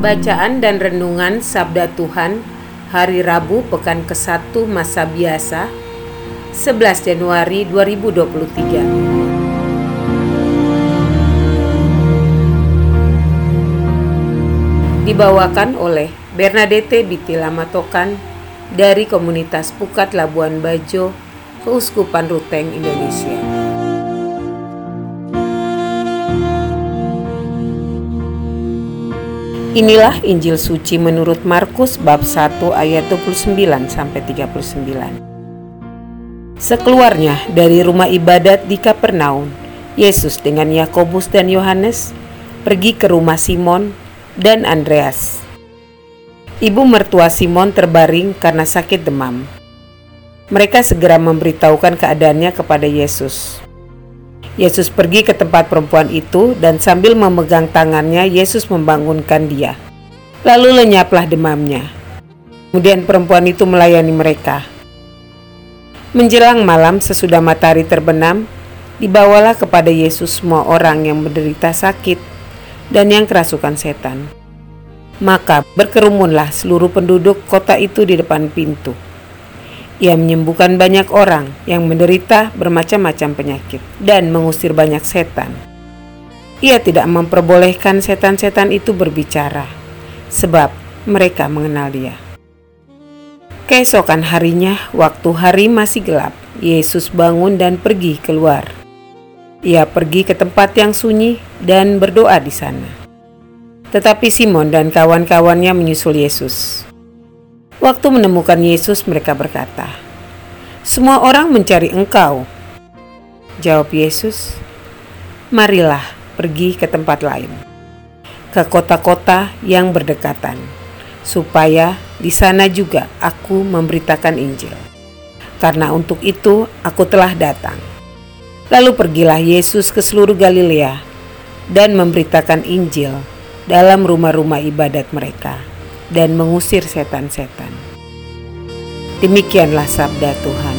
Bacaan dan Renungan Sabda Tuhan Hari Rabu Pekan ke-1 Masa Biasa 11 Januari 2023 Dibawakan oleh Bernadette Bitila Matokan dari Komunitas Pukat Labuan Bajo, Keuskupan Ruteng, Indonesia. Inilah Injil suci menurut Markus bab 1 ayat 29 sampai 39. Sekeluarnya dari rumah ibadat di Kapernaum, Yesus dengan Yakobus dan Yohanes pergi ke rumah Simon dan Andreas. Ibu mertua Simon terbaring karena sakit demam. Mereka segera memberitahukan keadaannya kepada Yesus. Yesus pergi ke tempat perempuan itu dan sambil memegang tangannya Yesus membangunkan dia. Lalu lenyaplah demamnya. Kemudian perempuan itu melayani mereka. Menjelang malam sesudah matahari terbenam, dibawalah kepada Yesus semua orang yang menderita sakit dan yang kerasukan setan. Maka berkerumunlah seluruh penduduk kota itu di depan pintu. Ia menyembuhkan banyak orang yang menderita bermacam-macam penyakit dan mengusir banyak setan. Ia tidak memperbolehkan setan-setan itu berbicara, sebab mereka mengenal Dia. Keesokan harinya, waktu hari masih gelap, Yesus bangun dan pergi keluar. Ia pergi ke tempat yang sunyi dan berdoa di sana. Tetapi Simon dan kawan-kawannya menyusul Yesus. Waktu menemukan Yesus, mereka berkata, "Semua orang mencari Engkau." Jawab Yesus, "Marilah pergi ke tempat lain, ke kota-kota yang berdekatan, supaya di sana juga aku memberitakan Injil. Karena untuk itu aku telah datang." Lalu pergilah Yesus ke seluruh Galilea dan memberitakan Injil dalam rumah-rumah ibadat mereka dan mengusir setan-setan. Demikianlah sabda Tuhan.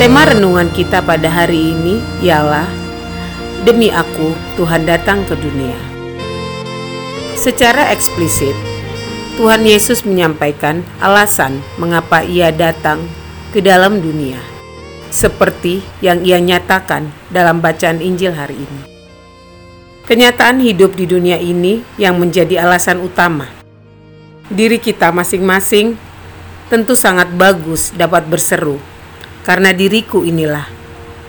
Tema renungan kita pada hari ini ialah Demi aku, Tuhan datang ke dunia. Secara eksplisit, Tuhan Yesus menyampaikan alasan mengapa Ia datang ke dalam dunia, seperti yang Ia nyatakan dalam bacaan Injil hari ini. Kenyataan hidup di dunia ini yang menjadi alasan utama. Diri kita masing-masing tentu sangat bagus dapat berseru, karena diriku inilah,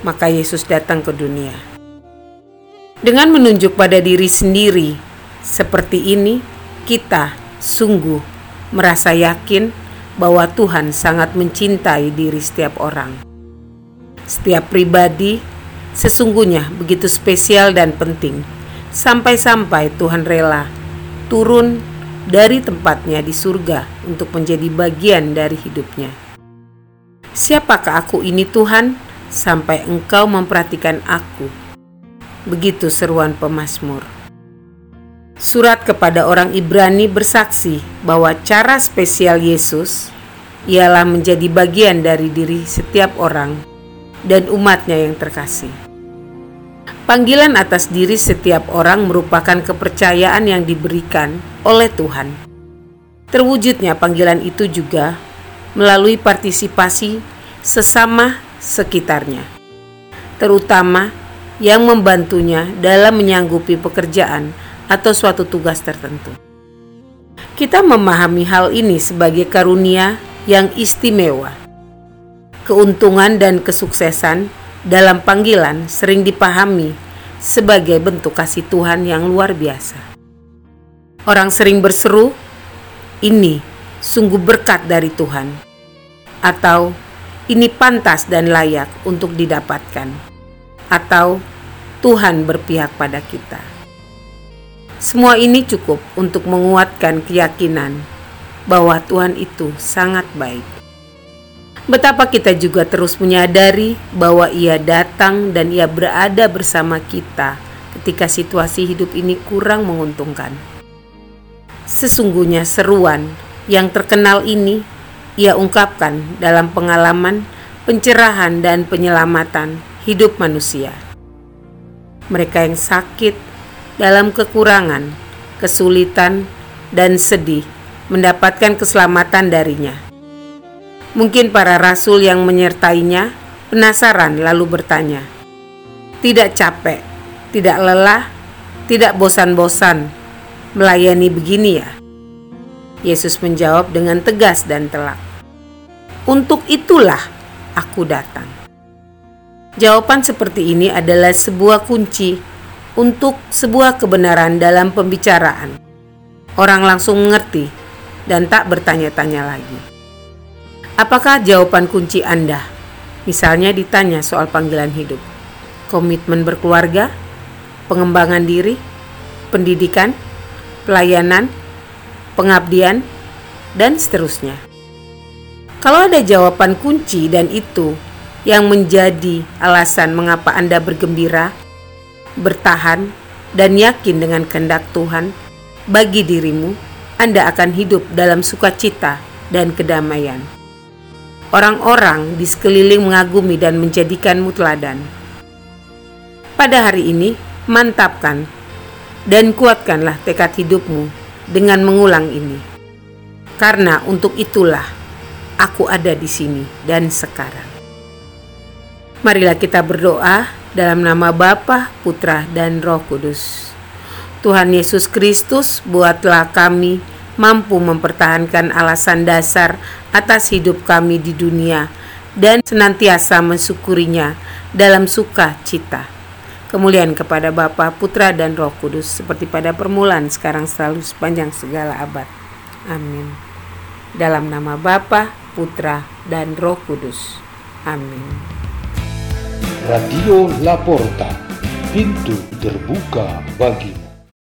maka Yesus datang ke dunia. Dengan menunjuk pada diri sendiri seperti ini, kita sungguh merasa yakin bahwa Tuhan sangat mencintai diri setiap orang. Setiap pribadi sesungguhnya begitu spesial dan penting, sampai-sampai Tuhan rela turun dari tempatnya di surga untuk menjadi bagian dari hidupnya. Siapakah aku ini Tuhan sampai engkau memperhatikan aku? Begitu seruan pemazmur. Surat kepada orang Ibrani bersaksi bahwa cara spesial Yesus ialah menjadi bagian dari diri setiap orang dan umatnya yang terkasih. Panggilan atas diri setiap orang merupakan kepercayaan yang diberikan oleh Tuhan. Terwujudnya panggilan itu juga melalui partisipasi sesama sekitarnya, terutama yang membantunya dalam menyanggupi pekerjaan atau suatu tugas tertentu. Kita memahami hal ini sebagai karunia yang istimewa. Keuntungan dan kesuksesan dalam panggilan sering dipahami sebagai bentuk kasih Tuhan yang luar biasa. Orang sering berseru, "Ini sungguh berkat dari Tuhan," atau "Ini pantas dan layak untuk didapatkan," atau "Tuhan berpihak pada kita." Semua ini cukup untuk menguatkan keyakinan bahwa Tuhan itu sangat baik. Betapa kita juga terus menyadari bahwa Ia datang dan Ia berada bersama kita ketika situasi hidup ini kurang menguntungkan. Sesungguhnya seruan yang terkenal ini ia ungkapkan dalam pengalaman pencerahan dan penyelamatan hidup manusia. Mereka yang sakit dalam kekurangan, kesulitan, dan sedih mendapatkan keselamatan darinya Mungkin para rasul yang menyertainya penasaran lalu bertanya, "Tidak capek, tidak lelah, tidak bosan-bosan melayani begini ya?" Yesus menjawab dengan tegas dan telak, "Untuk itulah aku datang." Jawaban seperti ini adalah sebuah kunci untuk sebuah kebenaran dalam pembicaraan. Orang langsung mengerti dan tak bertanya-tanya lagi. Apakah jawaban kunci Anda? Misalnya ditanya soal panggilan hidup, komitmen berkeluarga, pengembangan diri, pendidikan, pelayanan, pengabdian, dan seterusnya. Kalau ada jawaban kunci dan itu yang menjadi alasan mengapa Anda bergembira, bertahan, dan yakin dengan kehendak Tuhan bagi dirimu, Anda akan hidup dalam sukacita dan kedamaian. Orang-orang di sekeliling mengagumi dan menjadikanmu teladan. Pada hari ini, mantapkan dan kuatkanlah tekad hidupmu dengan mengulang ini. Karena untuk itulah aku ada di sini dan sekarang. Marilah kita berdoa dalam nama Bapa, Putra, dan Roh Kudus. Tuhan Yesus Kristus, buatlah kami mampu mempertahankan alasan dasar atas hidup kami di dunia dan senantiasa mensyukurinya dalam suka cita. Kemuliaan kepada Bapa, Putra, dan Roh Kudus seperti pada permulaan, sekarang selalu sepanjang segala abad. Amin. Dalam nama Bapa, Putra, dan Roh Kudus. Amin. Radio Laporta, pintu terbuka bagi